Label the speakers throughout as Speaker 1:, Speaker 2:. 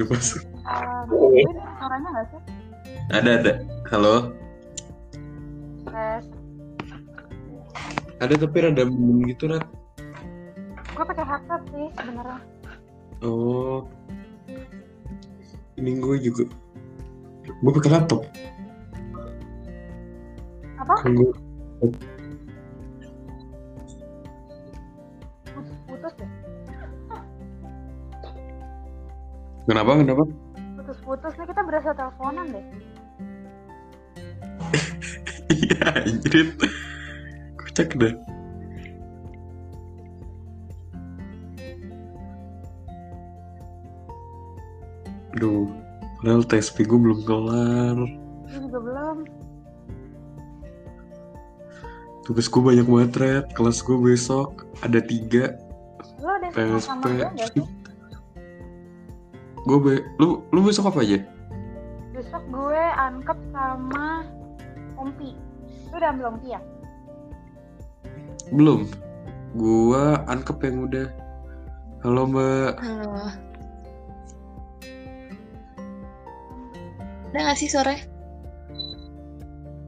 Speaker 1: Um, gue ada suaranya nggak sih?
Speaker 2: Ada ada. Halo.
Speaker 1: Tes.
Speaker 2: Ada tapi rada mendem gitu Rat.
Speaker 1: Gue pakai headset sih sebenarnya.
Speaker 2: Oh. Ini gue juga. Gue pakai laptop.
Speaker 1: Apa?
Speaker 2: Kan gue Kenapa? Kenapa?
Speaker 1: Putus-putus nih kita berasa teleponan deh.
Speaker 2: Iya, anjir. Kocak dah. Aduh, padahal TSP gue belum kelar.
Speaker 1: Gue juga belum.
Speaker 2: Tugas gue banyak banget, Red. Kelas gue besok ada tiga.
Speaker 1: Lo ada sama
Speaker 2: PSP.
Speaker 1: sama gue nggak sih?
Speaker 2: Gue be lu lu besok apa aja?
Speaker 1: Besok gue angkep sama Ompi. Lu udah Ompi ya?
Speaker 2: Belum. Gua angkep yang udah. Halo Mbak.
Speaker 3: Halo. Udah gak sih sore?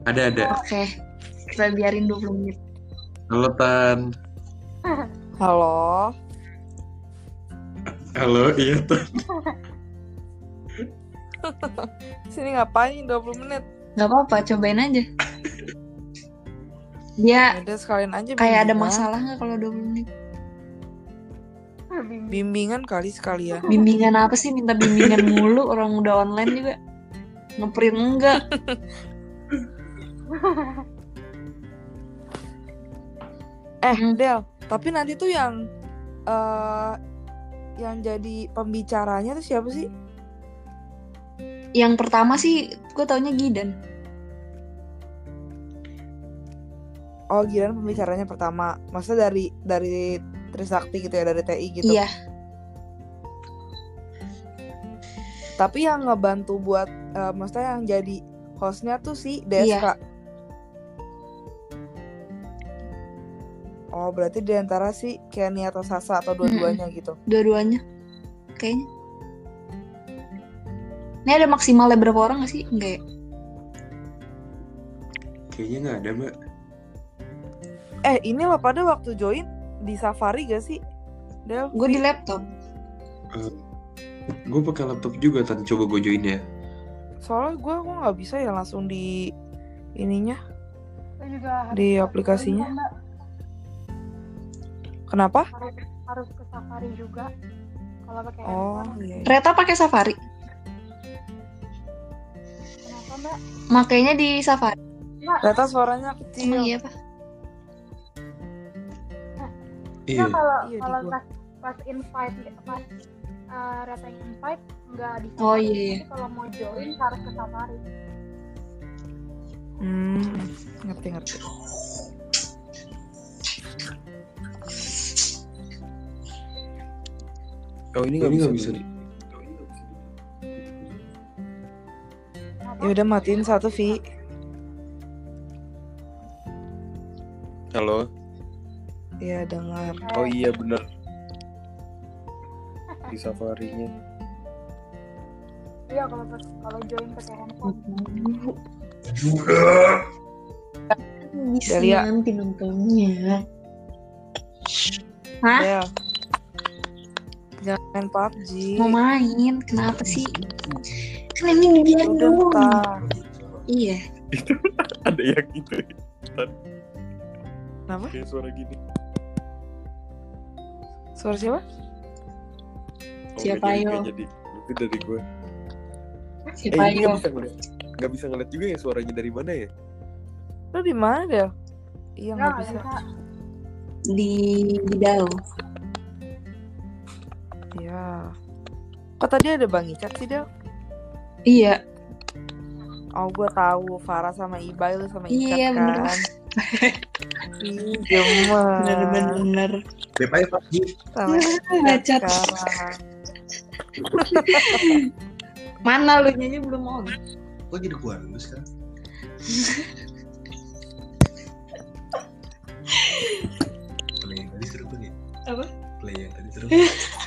Speaker 2: Ada ada.
Speaker 3: Oke. Kita biarin 20 menit.
Speaker 2: Halo Tan.
Speaker 4: Halo.
Speaker 2: Halo iya Tan.
Speaker 4: Sini ngapain 20 menit?
Speaker 3: Gak apa-apa, cobain aja. Dia
Speaker 4: Udah sekalian aja
Speaker 3: kayak ada masalah nggak kalau 20 menit?
Speaker 1: Bimbing.
Speaker 4: Bimbingan kali sekalian.
Speaker 3: Bimbingan apa sih? Minta bimbingan mulu, orang udah online juga. Ngeprint enggak.
Speaker 4: Eh,
Speaker 3: Hmm.
Speaker 4: Del, tapi nanti tuh yang eh yang jadi pembicaranya tuh siapa sih?
Speaker 3: Yang pertama sih, gue taunya Gidan.
Speaker 4: Oh, gila pembicaranya pertama. Maksudnya dari dari Trisakti gitu ya, dari TI gitu.
Speaker 3: Iya.
Speaker 4: Tapi yang ngebantu buat eh, maksudnya yang jadi hostnya tuh si DSK. Oh, berarti di antara si Kenny atau Sasa atau dua-duanya gitu.
Speaker 3: Dua-duanya. Kayaknya. Ini ada maksimalnya berapa orang gak sih? Enggak ya?
Speaker 2: Kayaknya nggak ada Mbak.
Speaker 4: Eh, ini lo pada waktu join di Safari gak sih? Del,
Speaker 3: Gue di laptop.
Speaker 2: Gue pakai laptop juga Tan. Coba gue join ya.
Speaker 4: soalnya gue gue nggak bisa ya langsung di ininya
Speaker 1: juga
Speaker 4: Di aplikasinya.
Speaker 1: Mbak.
Speaker 4: Kenapa?
Speaker 1: Harus, harus ke Safari juga. Kalau pakai
Speaker 4: Oh iya. iya.
Speaker 3: Reta pakai Safari.
Speaker 1: Kenapa Mbak?
Speaker 3: Makanya di Safari.
Speaker 4: Ternyata suaranya kecil.
Speaker 3: Emang iya, Pak?
Speaker 2: Iya.
Speaker 1: Nah, kalau
Speaker 4: Iya,
Speaker 1: kalau pas pas invite pas uh, rating invite nggak di
Speaker 3: Oh,
Speaker 1: Safari.
Speaker 3: iya, iya.
Speaker 1: Jadi kalau mau join harus ke Safari.
Speaker 4: Hmm, ngerti ngerti.
Speaker 5: Oh ini nggak bisa,
Speaker 2: bisa
Speaker 5: di-
Speaker 4: Ya udah matiin satu Vi.
Speaker 5: Halo.
Speaker 4: Ya dengar.
Speaker 5: Oh iya bener. Di safarinya.
Speaker 1: Iya kalau kalau join pakai handphone.
Speaker 3: Bisa
Speaker 4: Delia.
Speaker 3: nanti nontonnya. Hah?
Speaker 4: Del. Jangan main PUBG.
Speaker 3: Mau main? Kenapa sih? Kan ini dibiarin
Speaker 4: Udah
Speaker 3: dulu.
Speaker 4: ntar.
Speaker 3: Iya.
Speaker 5: Ada yang gitu.
Speaker 4: Kenapa?
Speaker 5: Kayak suara gini.
Speaker 4: Suara siapa?
Speaker 5: Oh,
Speaker 3: Siapa yo?
Speaker 5: nggak jadi. Itu dari gue.
Speaker 3: Siapa
Speaker 5: eh,
Speaker 3: yo?
Speaker 5: nggak bisa ngeliat. Nggak bisa ngeliat juga ya suaranya dari mana ya?
Speaker 4: Lu di mana Del? Iya
Speaker 1: Nggak
Speaker 4: bisa.
Speaker 3: Di Bidau.
Speaker 4: Iya. Kok tadi ada Bang Icat sih Del?
Speaker 3: Iya.
Speaker 4: Oh gue tahu Farah sama Ibai lu sama Icat
Speaker 3: Iya, bener.
Speaker 4: kan. Ih gemes.
Speaker 3: Bener-bener.
Speaker 2: Beb aja PUBG.
Speaker 4: Sama Icat sekarang.
Speaker 3: Mana lu nyanyi belum on?
Speaker 2: Kok jadi keluar dulu sekarang? Play yang tadi seru banget.
Speaker 3: Apa?
Speaker 2: Play yang tadi seru.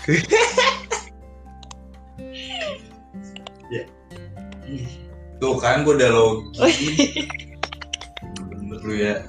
Speaker 6: Tuh kan gue udah login. Bener lu ya.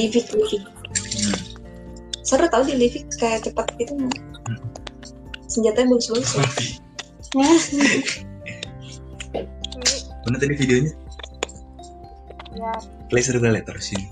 Speaker 3: Livik, Livik. Seru tau di Livik kayak cepet gitu. Senjatanya bagus-bagus ya. Ya.
Speaker 6: Mana tadi videonya?
Speaker 1: Ya,
Speaker 6: Play seru kali terusin.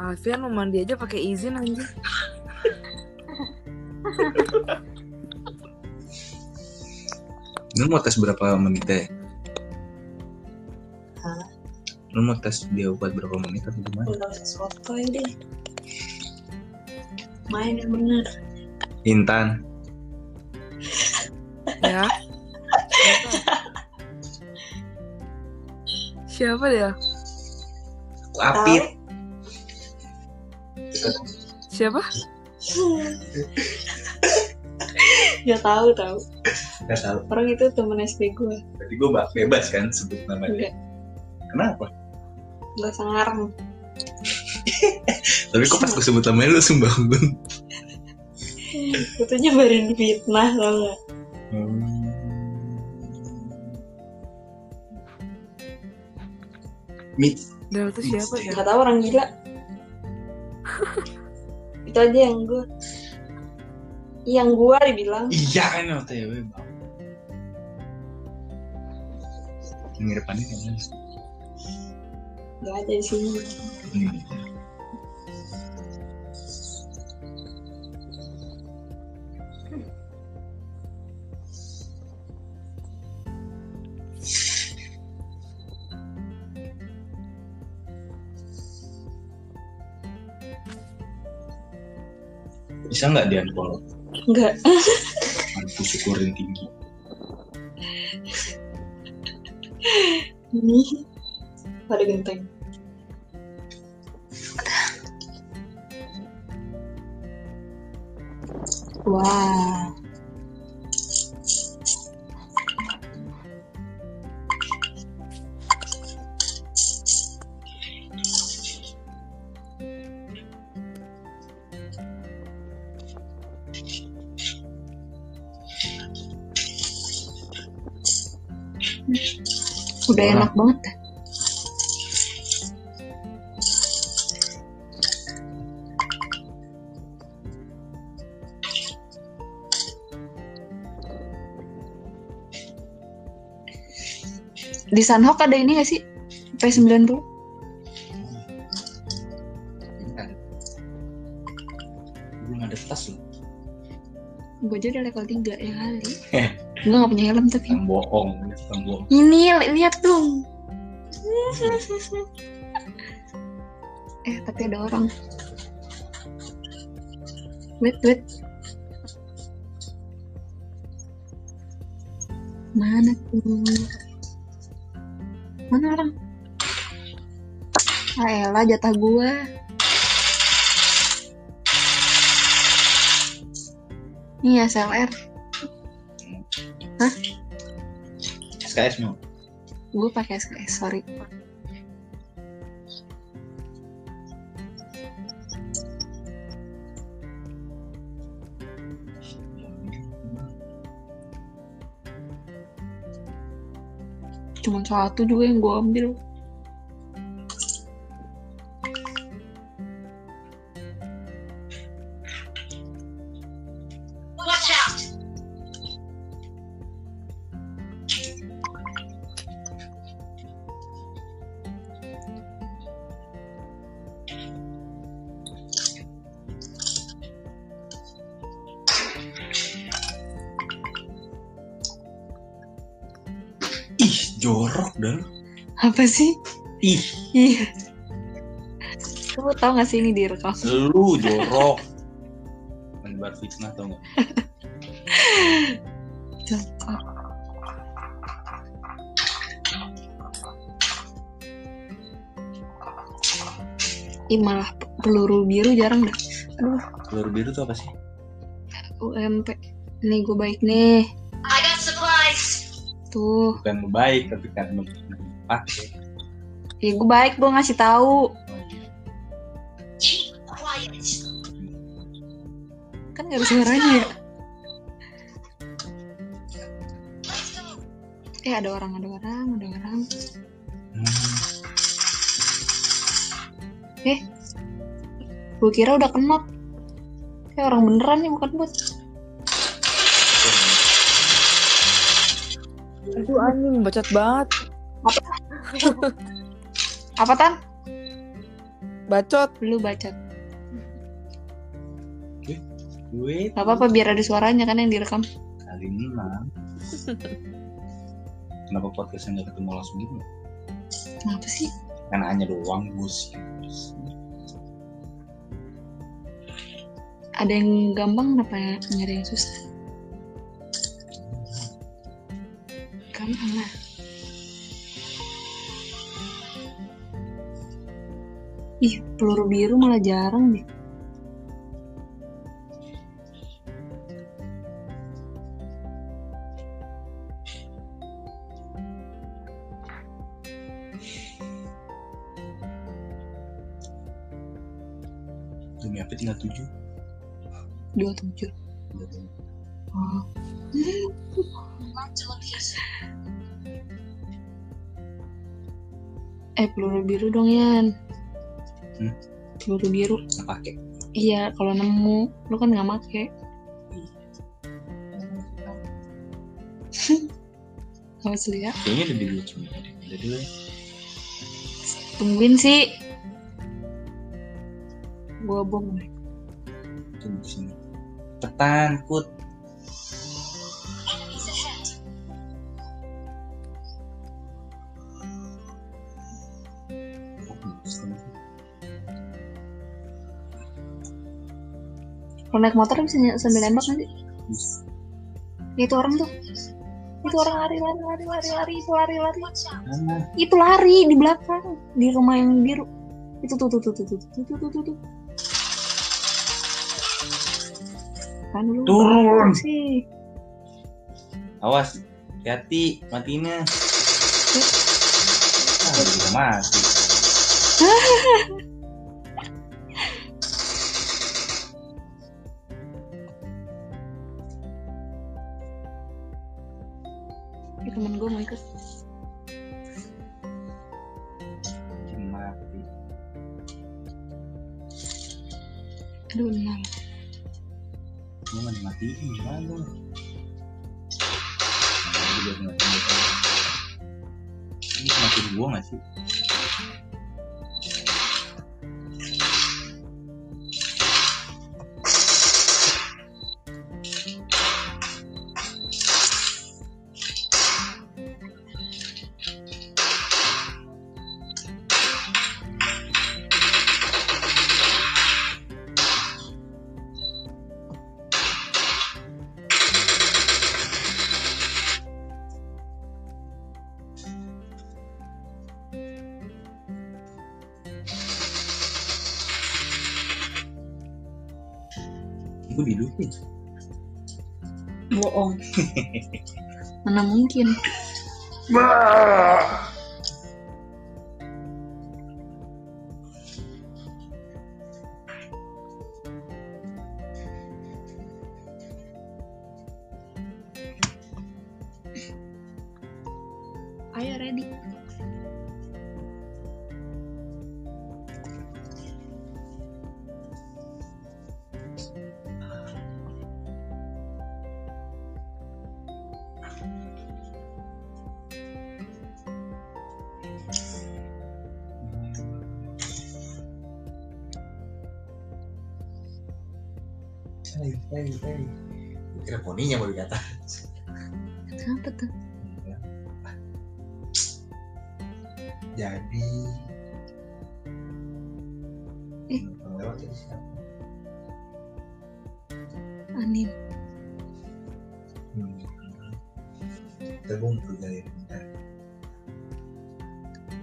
Speaker 4: Alfian mau mandi aja pakai izin anjir.
Speaker 6: Lu mau tes berapa menit ya?
Speaker 3: Hah?
Speaker 6: Lu mau tes dia buat berapa menit atau gimana?
Speaker 3: Udah sotoy deh. Main yang bener.
Speaker 6: Intan.
Speaker 4: Ya. Siapa dia?
Speaker 6: Apit.
Speaker 4: Siapa?
Speaker 3: Gak tahu tahu.
Speaker 6: Gak tahu.
Speaker 3: Orang itu temen SD gue.
Speaker 6: Berarti gue bebas kan sebut nama dia.
Speaker 3: Enggak,
Speaker 6: Kenapa?
Speaker 3: gak sengarang.
Speaker 6: Tapi kok pas gue sebut namanya lu langsung bangun.
Speaker 3: Itu nyebarin fitnah tau gak?
Speaker 6: Mi,
Speaker 4: Dia itu siapa ya?
Speaker 3: Gak tahu orang gila. Itu aja yang gue. Yang gue dibilang.
Speaker 6: iya kan OTW bang. Pengiripannya kayaknya.
Speaker 3: Gak ada di sini.
Speaker 6: Hmm. Bisa nggak dia unfollow?
Speaker 3: Enggak.
Speaker 6: Aku syukurin tinggi.
Speaker 3: Ini pada genteng. Wah. Enak banget. Di Sunhawk ada ini gak sih? P90?
Speaker 6: Bentar. Belum ada tas loh.
Speaker 3: Gue aja udah level 3 ya kali. Gue gak punya helm tapi.
Speaker 6: Yang bohong, yang bohong.
Speaker 3: Ini li- lihat dong. eh tapi ada orang. Wait wait. Mana tuh? Mana orang? Ah elah jatah gua. Nih SLR.
Speaker 6: SKS mau.
Speaker 3: Gue pakai SKS, sorry. Cuman satu juga yang gue ambil.
Speaker 6: Jorok dah. lu.
Speaker 3: Apa sih?
Speaker 6: Ih,
Speaker 3: Iya. Kamu tau gak sih ini direkam?
Speaker 6: lu jorok. Nyebar fitnah tau nggak?
Speaker 3: Cocok. Ih malah peluru biru jarang dah. Aduh,
Speaker 6: Telur biru tuh apa sih?
Speaker 3: UMP. Nih gue baik nih. Tuh,
Speaker 6: Bukan baik tapi karena pakai.
Speaker 3: ya gue baik gue ngasih tahu. Kan gak ada suaranya ya. Eh ada orang, ada orang, ada orang.
Speaker 6: Hmm.
Speaker 3: Gue kira udah kenot. Kayak orang beneran nih bukan bot.
Speaker 4: Aduh anjing bacot banget.
Speaker 3: Apa tan?
Speaker 4: Bacot.
Speaker 3: Lu bacot.
Speaker 6: Gue
Speaker 3: Gak apa-apa biar ada suaranya kan yang direkam.
Speaker 6: kali enam. Kenapa podcastnya nggak ketemu langsung gitu?
Speaker 3: Kenapa sih?
Speaker 6: Kan hanya doang bos.
Speaker 3: Ada yang gampang kenapa nyari yang susah? Ih, peluru biru malah jarang deh.
Speaker 6: Demi apa tinggal tujuh?
Speaker 3: Dua tujuh. Eh, peluru biru dong, Yan.
Speaker 6: Hmm?
Speaker 3: Peluru biru.
Speaker 6: Nggak pakai.
Speaker 3: Iya, kalau nemu, lu kan nggak make. Awas lu ya.
Speaker 6: Kayaknya udah dulu cuma udah dulu. ya.
Speaker 3: Tungguin sih. Gua bom.
Speaker 6: Tunggu sini. Kut.
Speaker 3: Kalau naik motor bisa sambil nembak nanti. Ya, itu orang tuh. Itu orang lari lari lari lari lari itu lari lari.
Speaker 6: Mana?
Speaker 3: Itu lari di belakang di rumah yang biru. Itu tuh tuh tuh tuh tuh tuh tuh tuh tuh. tuh. Kan lu
Speaker 6: Turun.
Speaker 3: sih.
Speaker 6: Awas, hati, matinya. Ah, mati.
Speaker 3: tapi temen gue mau ikut.
Speaker 6: Mati
Speaker 3: aduh enam.
Speaker 6: Gue mau dimatiin gimana? Ini semakin gua gak sih?
Speaker 3: Bohong. Mana mungkin? Ayo ready.
Speaker 6: teh. Kira poninya mau dikata.
Speaker 3: Kenapa tuh?
Speaker 6: Jadi.
Speaker 3: Eh. Anin.
Speaker 6: Hmm. tergumpul
Speaker 3: galeri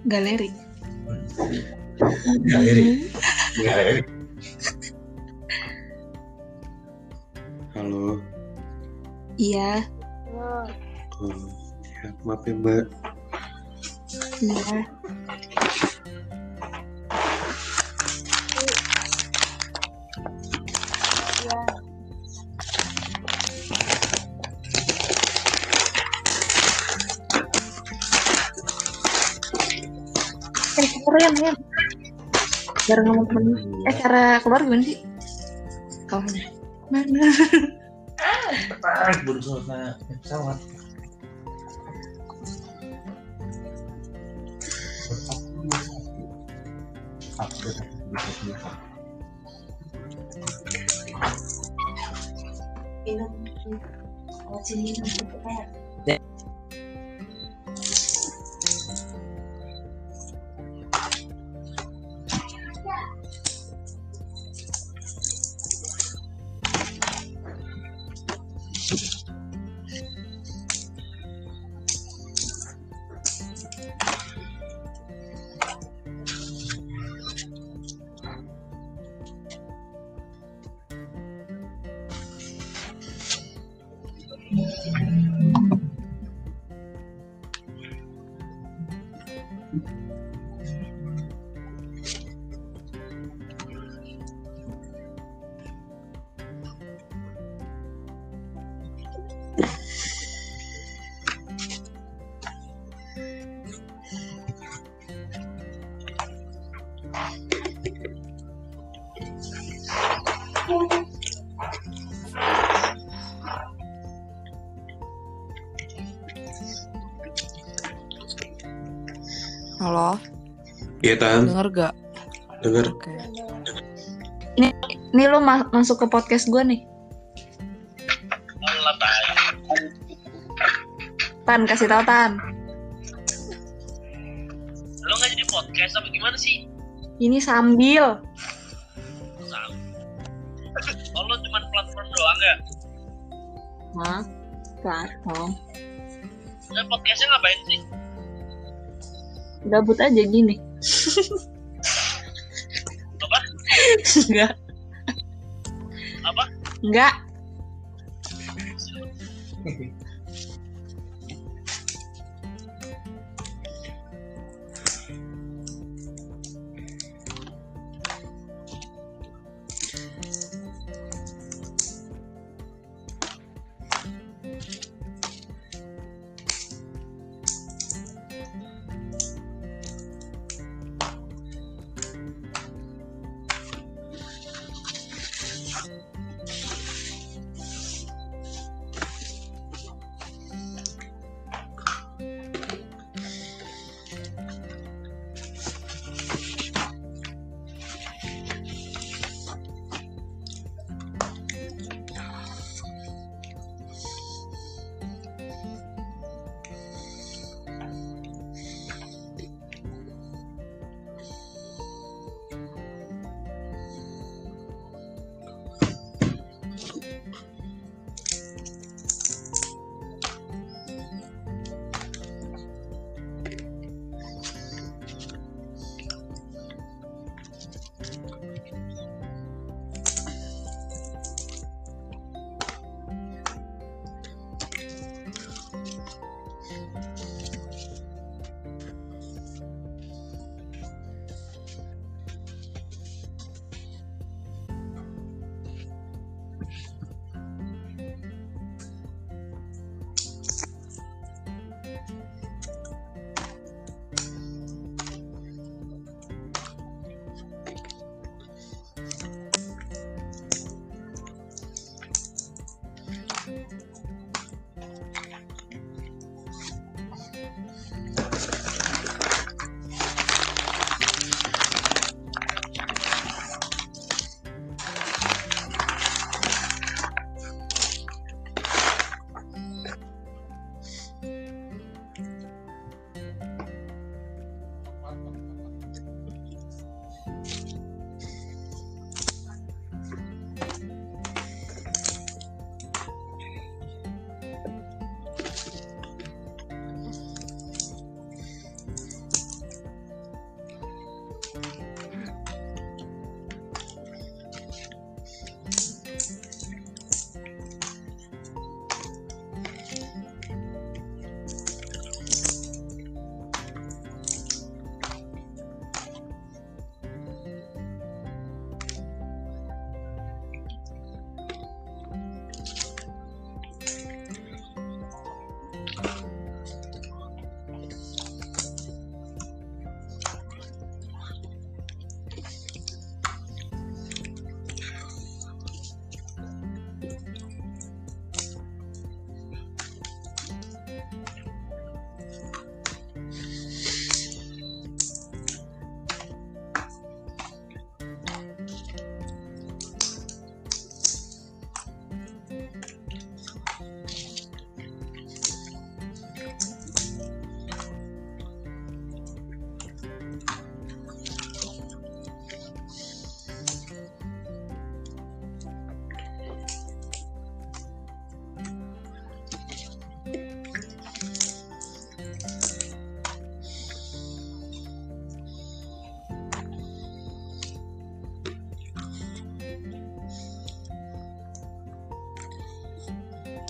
Speaker 6: galeri.
Speaker 1: Hmm.
Speaker 2: Galeri. Galeri. Maaf ya Mbak.
Speaker 3: iya.
Speaker 1: iya.
Speaker 3: Eh, keren ya. Bareng sama temen. Eh, cara keluar gimana sih? Kau Mana?
Speaker 6: Tepat berusaha naik pesawat.
Speaker 4: 你
Speaker 6: 好。
Speaker 3: 别弄，我今天弄不带了。
Speaker 2: Iya Tan,
Speaker 4: denger gak?
Speaker 2: denger.
Speaker 4: Oke.
Speaker 3: Nih lo ma- masuk ke podcast gue nih. Tan, kasih tau Tan.
Speaker 7: Lo nggak jadi podcast apa gimana sih?
Speaker 3: Ini sambil.
Speaker 7: Sam. Oh lo cuma platform doang ya?
Speaker 3: Hah? Platform.
Speaker 7: Dan podcastnya ngapain sih?
Speaker 3: Gabut aja gini. Enggak.
Speaker 7: Apa?
Speaker 3: Enggak.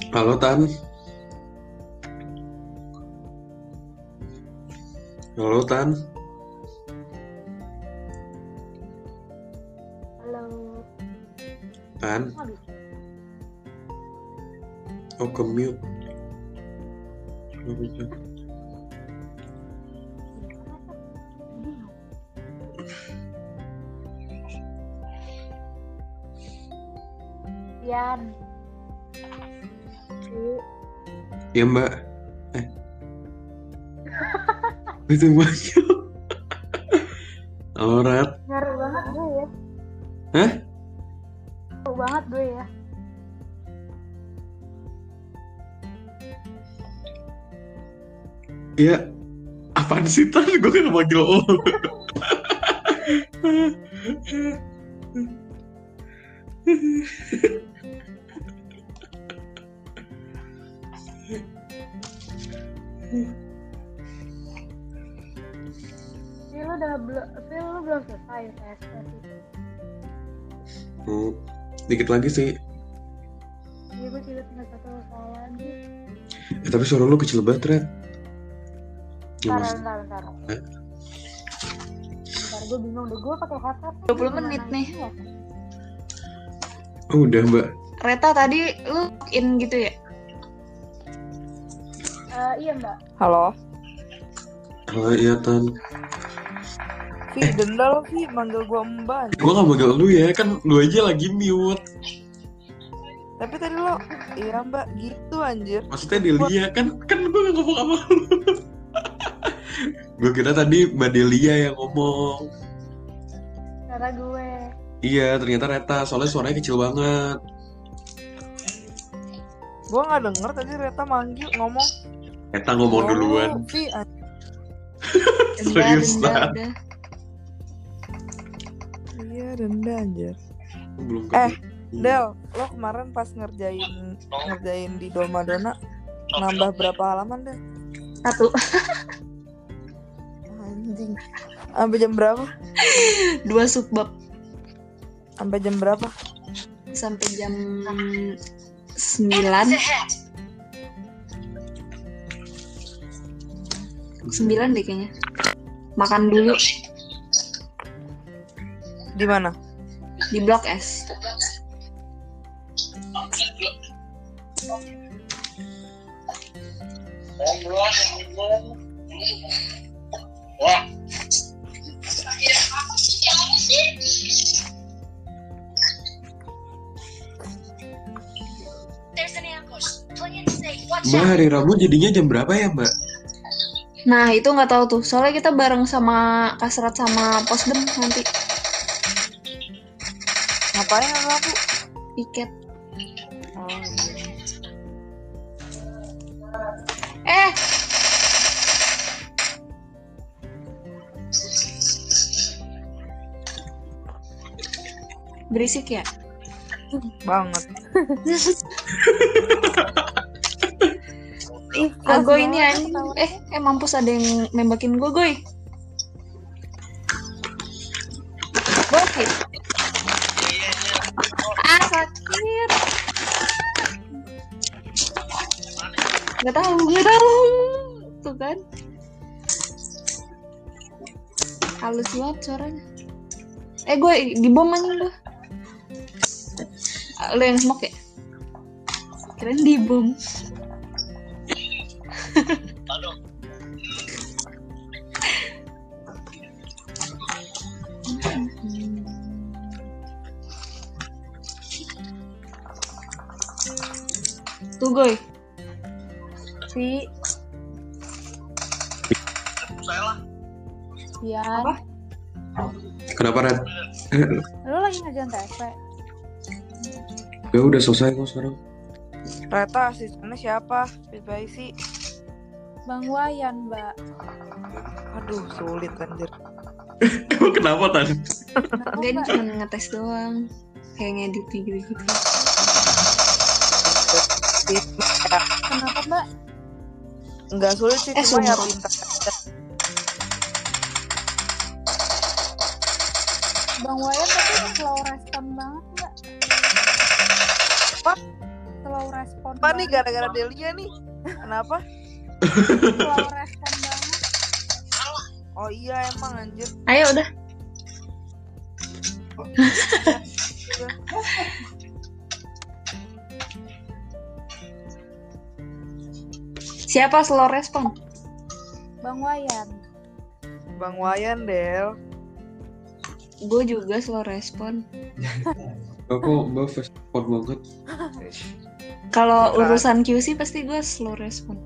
Speaker 2: Halo Tan. Halo Tan.
Speaker 1: Halo.
Speaker 2: Tan. Ya Mbak. Eh. Itu maju. Halo Rat.
Speaker 1: ngaruh banget gue ya.
Speaker 2: Hah?
Speaker 1: Ngaruh banget gue ya.
Speaker 2: Ya. Apaan sih Tan? Gue kan manggil lo.
Speaker 1: Lu udah belum, sih lu belum selesai PSP sih.
Speaker 2: Hmm, Dikit lagi sih.
Speaker 1: Iya gue juga tinggal satu soal lagi.
Speaker 2: Eh, tapi suara lu kecil banget, Red. Ya,
Speaker 1: Bentar, bentar, bentar.
Speaker 2: Eh?
Speaker 1: Bentar, gue bingung deh. Gue pakai headset.
Speaker 3: 20 menit nih.
Speaker 1: Iya.
Speaker 2: Oh, udah, Mbak.
Speaker 3: Reta tadi lu in gitu ya?
Speaker 1: Eh, iya mbak.
Speaker 4: Halo,
Speaker 2: Halo, iya, Tan.
Speaker 4: Vi, denda lo Vi, manggil gua mbak.
Speaker 2: Gue gak manggil lu ya, kan lu aja lagi mute.
Speaker 4: Tapi tadi lo, iya mbak, gitu anjir.
Speaker 2: Maksudnya Delia, kan kan gue gak ngomong sama lu. gue kira tadi Mbak Delia yang ngomong.
Speaker 1: Kata gue.
Speaker 2: Iya, ternyata Reta, soalnya suaranya kecil banget.
Speaker 4: Gua nggak denger tadi Reta manggil ngomong.
Speaker 2: Reta ngomong
Speaker 4: "Oh,
Speaker 2: duluan.
Speaker 4: Vi, anjir.
Speaker 3: Denda,
Speaker 2: Serius,
Speaker 3: denda,
Speaker 2: Tan?
Speaker 3: denda.
Speaker 4: Iya denda anjir.
Speaker 2: Belum
Speaker 4: Eh. Del, lo kemarin pas ngerjain ngerjain di Dolmadona nambah berapa halaman Del?
Speaker 3: Satu.
Speaker 4: Anjing. Sampai jam berapa?
Speaker 3: Dua subbab.
Speaker 4: Sampai jam berapa?
Speaker 3: Sampai jam 9. 9 deh kayaknya. Makan dulu
Speaker 4: Di mana?
Speaker 3: di Blok S.
Speaker 7: Wah,
Speaker 2: Mbak, hari Rabu jadinya jam berapa ya, Mbak?
Speaker 3: Nah, itu nggak tahu tuh. Soalnya kita bareng sama Kasrat sama Posdem nanti
Speaker 4: Ngapain sama aku?
Speaker 3: piket.
Speaker 4: Oh, iya.
Speaker 3: Eh, berisik ya?
Speaker 4: banget.
Speaker 1: Ih,
Speaker 3: Ago ini anjing. Eh, eh mampus ada yang nembakin gue, goy. Bokit. Ah, sakit. Gak tahu, gak tahu. Tuh kan. Halus banget suaranya. Eh, gue di bom anjing gue. Lo yang smoke ya? Keren di bom. Goy.
Speaker 1: Si
Speaker 7: saya lah.
Speaker 1: Ian.
Speaker 2: Kenapa, Red?
Speaker 1: Lu lagi ngerjain TSP?
Speaker 2: Ya udah selesai kok sekarang.
Speaker 4: Reta asistennya siapa? PPIC.
Speaker 1: Bang Wayan, Mbak.
Speaker 4: Aduh, sulit anjir.
Speaker 2: Emang kenapa?
Speaker 1: Kenapa,
Speaker 3: Enggak, ini cuma ngetes doang. Kayak ngedit gitu-gitu.
Speaker 1: Kenapa, Mbak?
Speaker 4: Enggak sulit sih,
Speaker 3: Eh,
Speaker 4: cuma ya
Speaker 3: sumpah.
Speaker 4: pintar.
Speaker 1: Bang Wayan tapi slow respon banget, Mbak.
Speaker 4: Apa?
Speaker 1: Slow respon
Speaker 4: Apa nih gara-gara Delia nih? Kenapa?
Speaker 1: slow respon banget
Speaker 4: Oh iya emang anjir.
Speaker 3: Ayo udah. Siapa slow respon?
Speaker 1: bang Wayan
Speaker 4: Bang Wayan Del.
Speaker 3: Gue juga slow respon.
Speaker 2: Kok mbak fast respon banget.
Speaker 3: Kalau urusan QC pasti gue slow respon.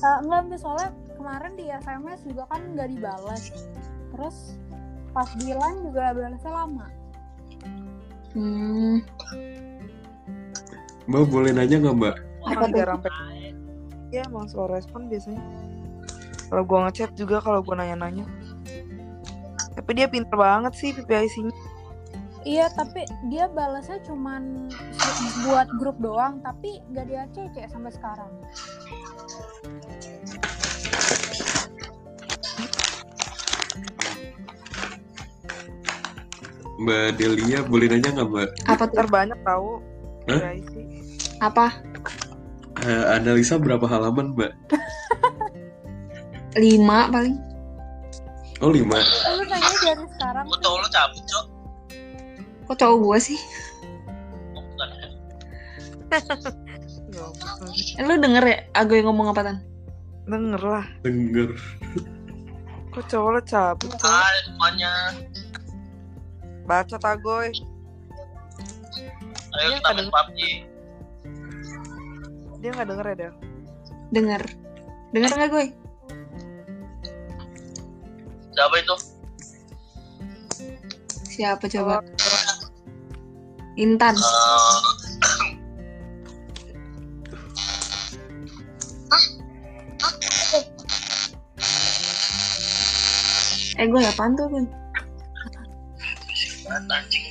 Speaker 1: Eh, enggak soalnya kemarin di SMS juga kan nggak dibalas terus pas di line juga balasnya lama
Speaker 3: Hmm,
Speaker 2: Mbak boleh nanya nggak mbak?
Speaker 4: Emang jarang Iya emang slow respon biasanya. Kalau gua ngechat juga kalau gua nanya-nanya. Tapi dia pinter banget sih PPIC-nya.
Speaker 1: iya tapi dia balasnya cuman buat grup doang tapi nggak di ACC sampai sekarang
Speaker 2: Mbak Delia boleh nanya nggak mbak?
Speaker 3: apa tuh?
Speaker 4: Ntar banyak tahu
Speaker 2: Hah?
Speaker 3: Apa?
Speaker 2: Eh, analisa berapa halaman mbak?
Speaker 3: Lima paling.
Speaker 2: Oh lima.
Speaker 1: Lu nanya dari sekarang
Speaker 7: Gue tau lo cabut, Cok.
Speaker 3: Kok cowok gue sih?
Speaker 7: Oh, bukan ya.
Speaker 4: Ya.
Speaker 3: Eh, lu denger ya aku yang ngomong apa tan?
Speaker 4: Denger lah.
Speaker 2: Denger.
Speaker 4: Kok cowok lo cabut cowok?
Speaker 7: Hai semuanya.
Speaker 4: Baca tagoy.
Speaker 7: Ayo
Speaker 4: Iya,
Speaker 7: kita main
Speaker 4: kadang-
Speaker 7: PUBG.
Speaker 4: Dia nggak denger ya Del?
Speaker 3: Denger. Denger nggak gue?
Speaker 7: Siapa itu?
Speaker 3: Siapa coba?
Speaker 4: Oh,
Speaker 3: Intan.
Speaker 7: Eh,
Speaker 3: Eh gue apaan tuh gue?
Speaker 7: anjing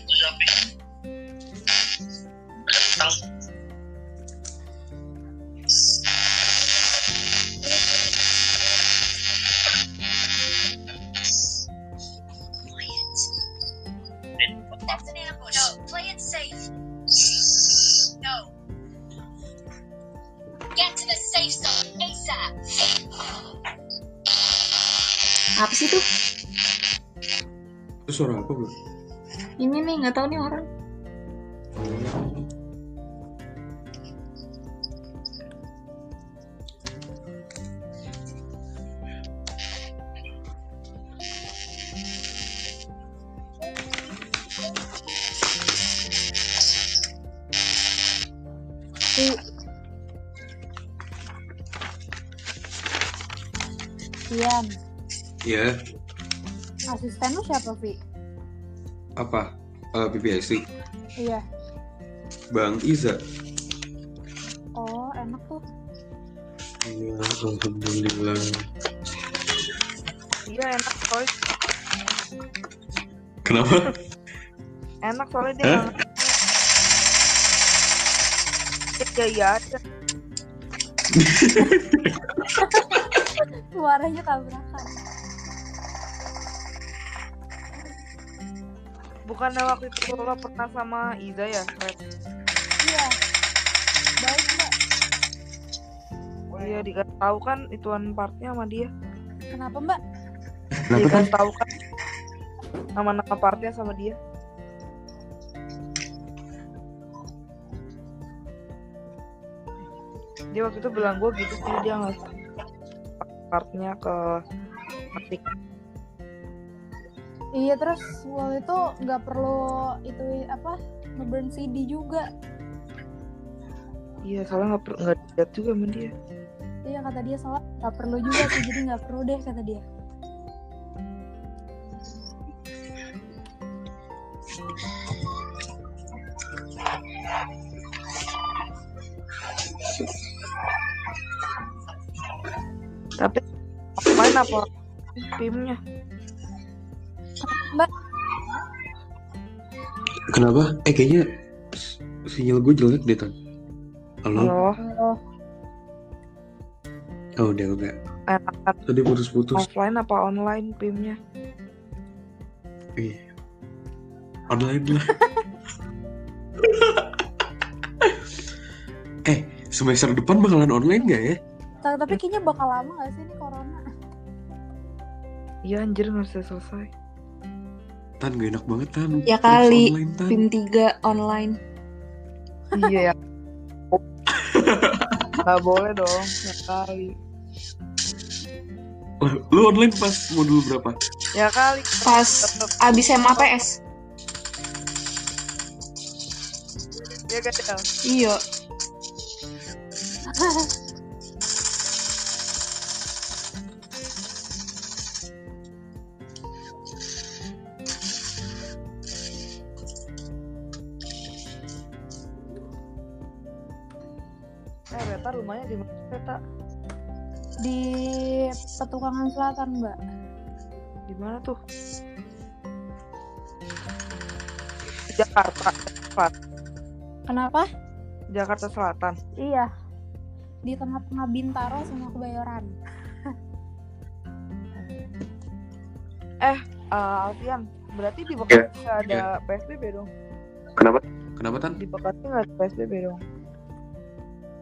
Speaker 7: siapa
Speaker 1: Vi
Speaker 2: Apa? Eh, PPIC.
Speaker 1: iya
Speaker 2: Bang Iza.
Speaker 1: oh enak tuh
Speaker 2: Iya, alhamdulillah.
Speaker 4: Iya enak coy.
Speaker 2: Kenapa?
Speaker 4: Enak soalnya dia
Speaker 2: Hah?
Speaker 4: Iya iya
Speaker 1: suaranya tabrakan
Speaker 4: Bukannya waktu itu lo pernah sama Iza ya? Red?
Speaker 1: iya baik mbak
Speaker 4: Oh iya dikasih tahu kan ituan partnya sama dia.
Speaker 1: kenapa mbak
Speaker 2: Kenapa kan?
Speaker 4: Dikasih tahu kan nama-nama partnya sama dia. Dia waktu itu bilang gue gitu sih dia nggak partnya ke Matic.
Speaker 1: Iya terus waktu itu nggak perlu itu apa ngeburn CD juga
Speaker 4: Iya soalnya nggak nggak lihat juga sama dia.
Speaker 1: iya kata dia soalnya nggak perlu juga sih jadi nggak perlu deh kata dia
Speaker 4: Tapi main apa timnya?
Speaker 2: Kenapa? Eh kayaknya sinyal gue jelek deh tan. Halo?
Speaker 4: Halo,
Speaker 1: oh
Speaker 2: Oh udah udah.
Speaker 4: enakan
Speaker 2: Tadi putus-putus.
Speaker 4: offline apa online timnya?
Speaker 2: Ih. Online lah. semester depan bakalan online nggak ya?
Speaker 1: Ta- Tapi kayaknya bakal lama gak sih ini corona?
Speaker 4: Iya anjir nggak selesai.
Speaker 2: Tan gak enak banget Tan.
Speaker 3: Ya kali.
Speaker 2: online, Tan.
Speaker 3: PIM 3 online.
Speaker 4: iya ya. Gak boleh dong ya kali.
Speaker 2: Lah, Lu online pas modul berapa?
Speaker 4: Ya kali.
Speaker 3: Pas abis MAPS.
Speaker 4: Ya kan ya.
Speaker 3: Iya.
Speaker 4: Eh Reta rumahnya di mana Reta?
Speaker 1: Di Petukangan Selatan, Mbak.
Speaker 4: Di mana tuh? Jakarta. Selatan.
Speaker 1: Kenapa?
Speaker 4: Jakarta Selatan.
Speaker 1: Iya. Di tengah-tengah Bintaro sama Kebayoran.
Speaker 4: Eh, Alfian, berarti di Bekasi nggak ada PSBB dong?
Speaker 2: Kenapa? Kenapa Tan?
Speaker 4: Di Bekasi nggak ada PSBB dong?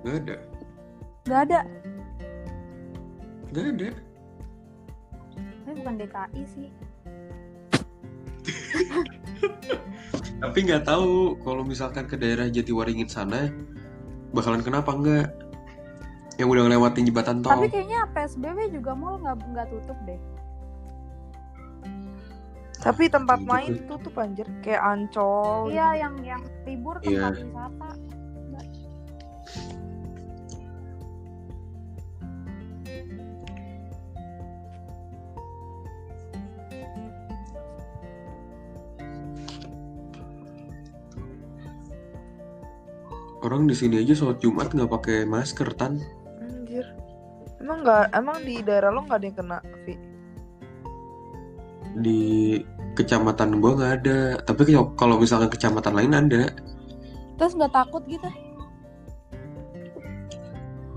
Speaker 2: Gak ada.
Speaker 1: Gak ada.
Speaker 2: Gak ada.
Speaker 1: Ini bukan DKI sih.
Speaker 2: Tapi nggak tahu kalau misalkan ke daerah Jatiwaringin sana bakalan kenapa enggak? Yang udah ngelewatin jembatan tol.
Speaker 1: Tapi kayaknya PSBB juga mall nggak nggak tutup deh.
Speaker 4: Tapi tempat
Speaker 2: Iya
Speaker 4: main tutup anjir, kayak Ancol.
Speaker 1: Iya, yang yang libur tempat wisata.
Speaker 2: Orang di sini aja sholat Jumat nggak pakai masker Tan.
Speaker 4: Anjir. Emang nggak, emang di daerah lo nggak ada yang kena, Vi?
Speaker 2: Di kecamatan gua nggak ada. Tapi kalau- kalau misalkan kecamatan lain ada.
Speaker 1: Terus nggak takut gitu?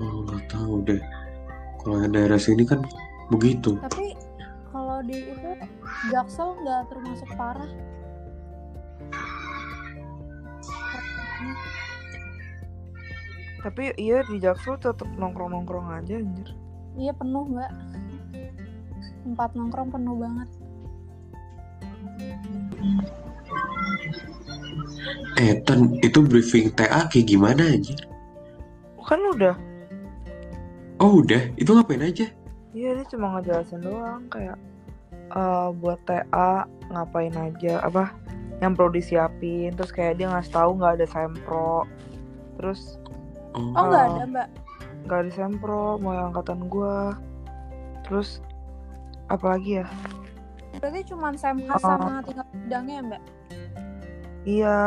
Speaker 2: Oh nggak tahu deh. Kalau yang daerah sini kan begitu.
Speaker 1: Tapi kalau di itu Jaksel nggak termasuk parah.
Speaker 4: Tapi iya di Jaksel tetap nongkrong-nongkrong aja anjir.
Speaker 1: Iya penuh mbak. Tempat nongkrong penuh banget.
Speaker 2: Eh Tan, itu briefing TA kayak gimana aja?
Speaker 4: Kan udah.
Speaker 2: Oh udah, itu ngapain aja?
Speaker 4: Iya dia cuma ngejelasin doang kayak eh buat TA ngapain aja apa yang perlu disiapin terus kayak dia ngasih tahu nggak ada sempro terus
Speaker 2: Oh,
Speaker 1: Oh nggak ada mbak.
Speaker 4: nggak ada sempro mau yang angkatan gua terus apalagi ya
Speaker 1: Berarti cuma semhas
Speaker 4: Oh.
Speaker 1: sama tinggal bidangnya ya mbak.
Speaker 4: iya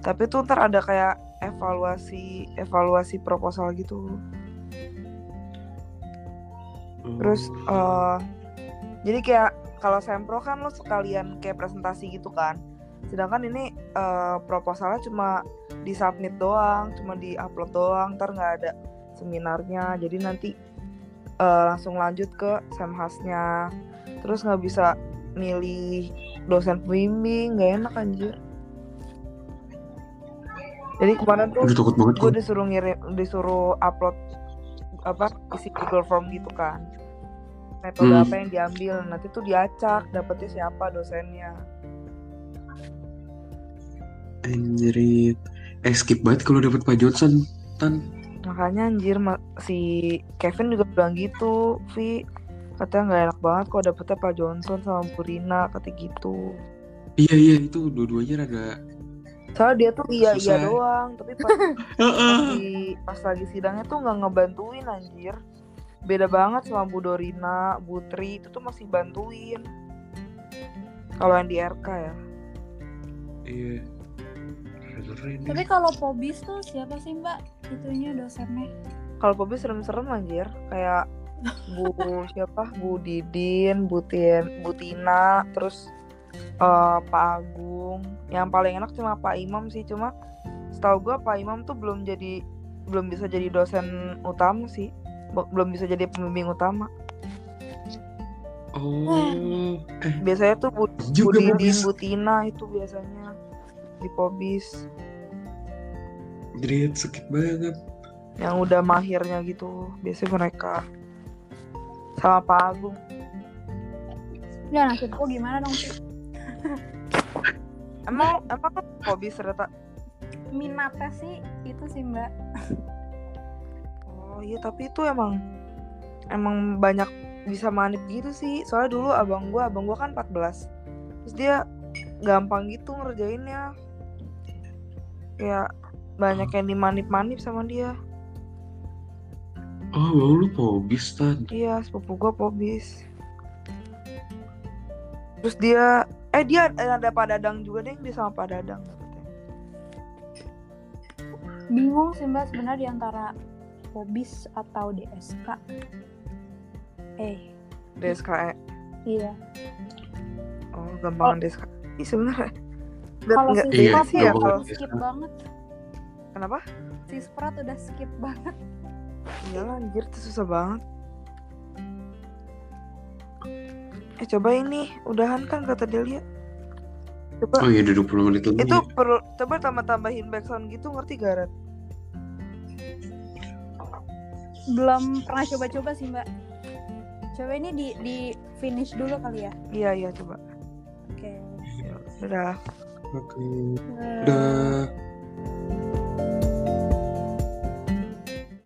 Speaker 4: tapi tuh ntar ada kayak evaluasi evaluasi proposal gitu Terus eh jadi kayak kalau sempro kan lo sekalian kayak presentasi gitu kan. Sedangkan ini eh, proposalnya cuma disubmit doang, cuma di-upload doang, ntar nggak ada seminarnya. Jadi nanti eh, langsung lanjut ke semhasnya. Terus nggak bisa milih dosen pembimbing, nggak enak anjir. Jadi kemarin tuh gue. disuruh ngirim disuruh upload apa isi Google Form gitu kan metode
Speaker 2: Hmm.
Speaker 4: apa yang diambil nanti tuh diacak dapetnya siapa dosennya
Speaker 2: Anjrit. Eh skip banget kalau dapet Pak Johnson, Tan.
Speaker 4: makanya anjir si Kevin juga bilang gitu Vi katanya nggak enak banget kok dapetnya Pak Johnson sama Bu Rina kata gitu
Speaker 2: Iya iya itu dua-duanya rada.
Speaker 4: soalnya dia tuh iya iya doang tapi pas, pas, di- pas lagi sidangnya tuh nggak ngebantuin anjir beda banget sama Bu Dorina, Bu Tri itu tuh masih bantuin kalau yang di RK ya
Speaker 2: Iya.
Speaker 1: Tapi kalau Pobis tuh siapa sih mbak? Itunya dosennya.
Speaker 4: Kalau Pobi serem-serem anjir, kayak Bu siapa? Bu Didin, Bu Tin, Bu Tina, terus eh, Pak Agung. Yang paling enak cuma Pak Imam sih, cuma setahu gua Pak Imam tuh belum jadi belum bisa jadi dosen utama sih. Be- Belum bisa jadi pembimbing utama.
Speaker 2: Oh. Eh
Speaker 4: Biasanya tuh Bu, Bu Didin. Bu Tina itu biasanya di Pobis.
Speaker 2: Jadi sakit banget.
Speaker 4: yang udah mahirnya gitu biasanya mereka sama Pak Agung
Speaker 1: Ya nasibku gimana dong sih?
Speaker 4: emang emang hobi serta
Speaker 1: Minatnya sih itu sih mbak.
Speaker 4: oh iya tapi itu emang emang banyak bisa manip gitu sih soalnya dulu abang gua abang gua kan 14 terus dia gampang gitu ngerjainnya kayak banyak yang dimanip-manip sama dia
Speaker 2: Oh, bang lu pobis tan.
Speaker 4: Iya, sepupu gua pobis. Terus dia, eh dia ada Pak Dadang juga deh, dia sama Pak Dadang.
Speaker 1: Bingung sih mbak sebenarnya di antara Pobis atau DSK. Eh,
Speaker 4: DSKE.
Speaker 1: iya.
Speaker 4: Oh, gampangan DSKE. Ih, sebenarnya.
Speaker 1: Kalau
Speaker 4: Nggak-
Speaker 1: si
Speaker 2: Iya,
Speaker 1: Sprat tuh
Speaker 4: ya kalau
Speaker 1: skip banget.
Speaker 4: kenapa?
Speaker 1: Si Sprat udah skip banget.
Speaker 4: Iya lah, anjir itu susah banget. Eh coba ini, udahan kan kata Delia. Coba
Speaker 2: Oh iya, udah 20 menit lebih.
Speaker 4: itu perlu coba tambah tambahin backsound gitu ngerti gak Rat?
Speaker 1: Belum pernah coba-coba sih mbak. Coba ini di di finish dulu kali ya.
Speaker 4: Iya iya coba.
Speaker 1: Oke.
Speaker 4: Dadah.
Speaker 2: Oke.
Speaker 1: Okay.
Speaker 2: Udah.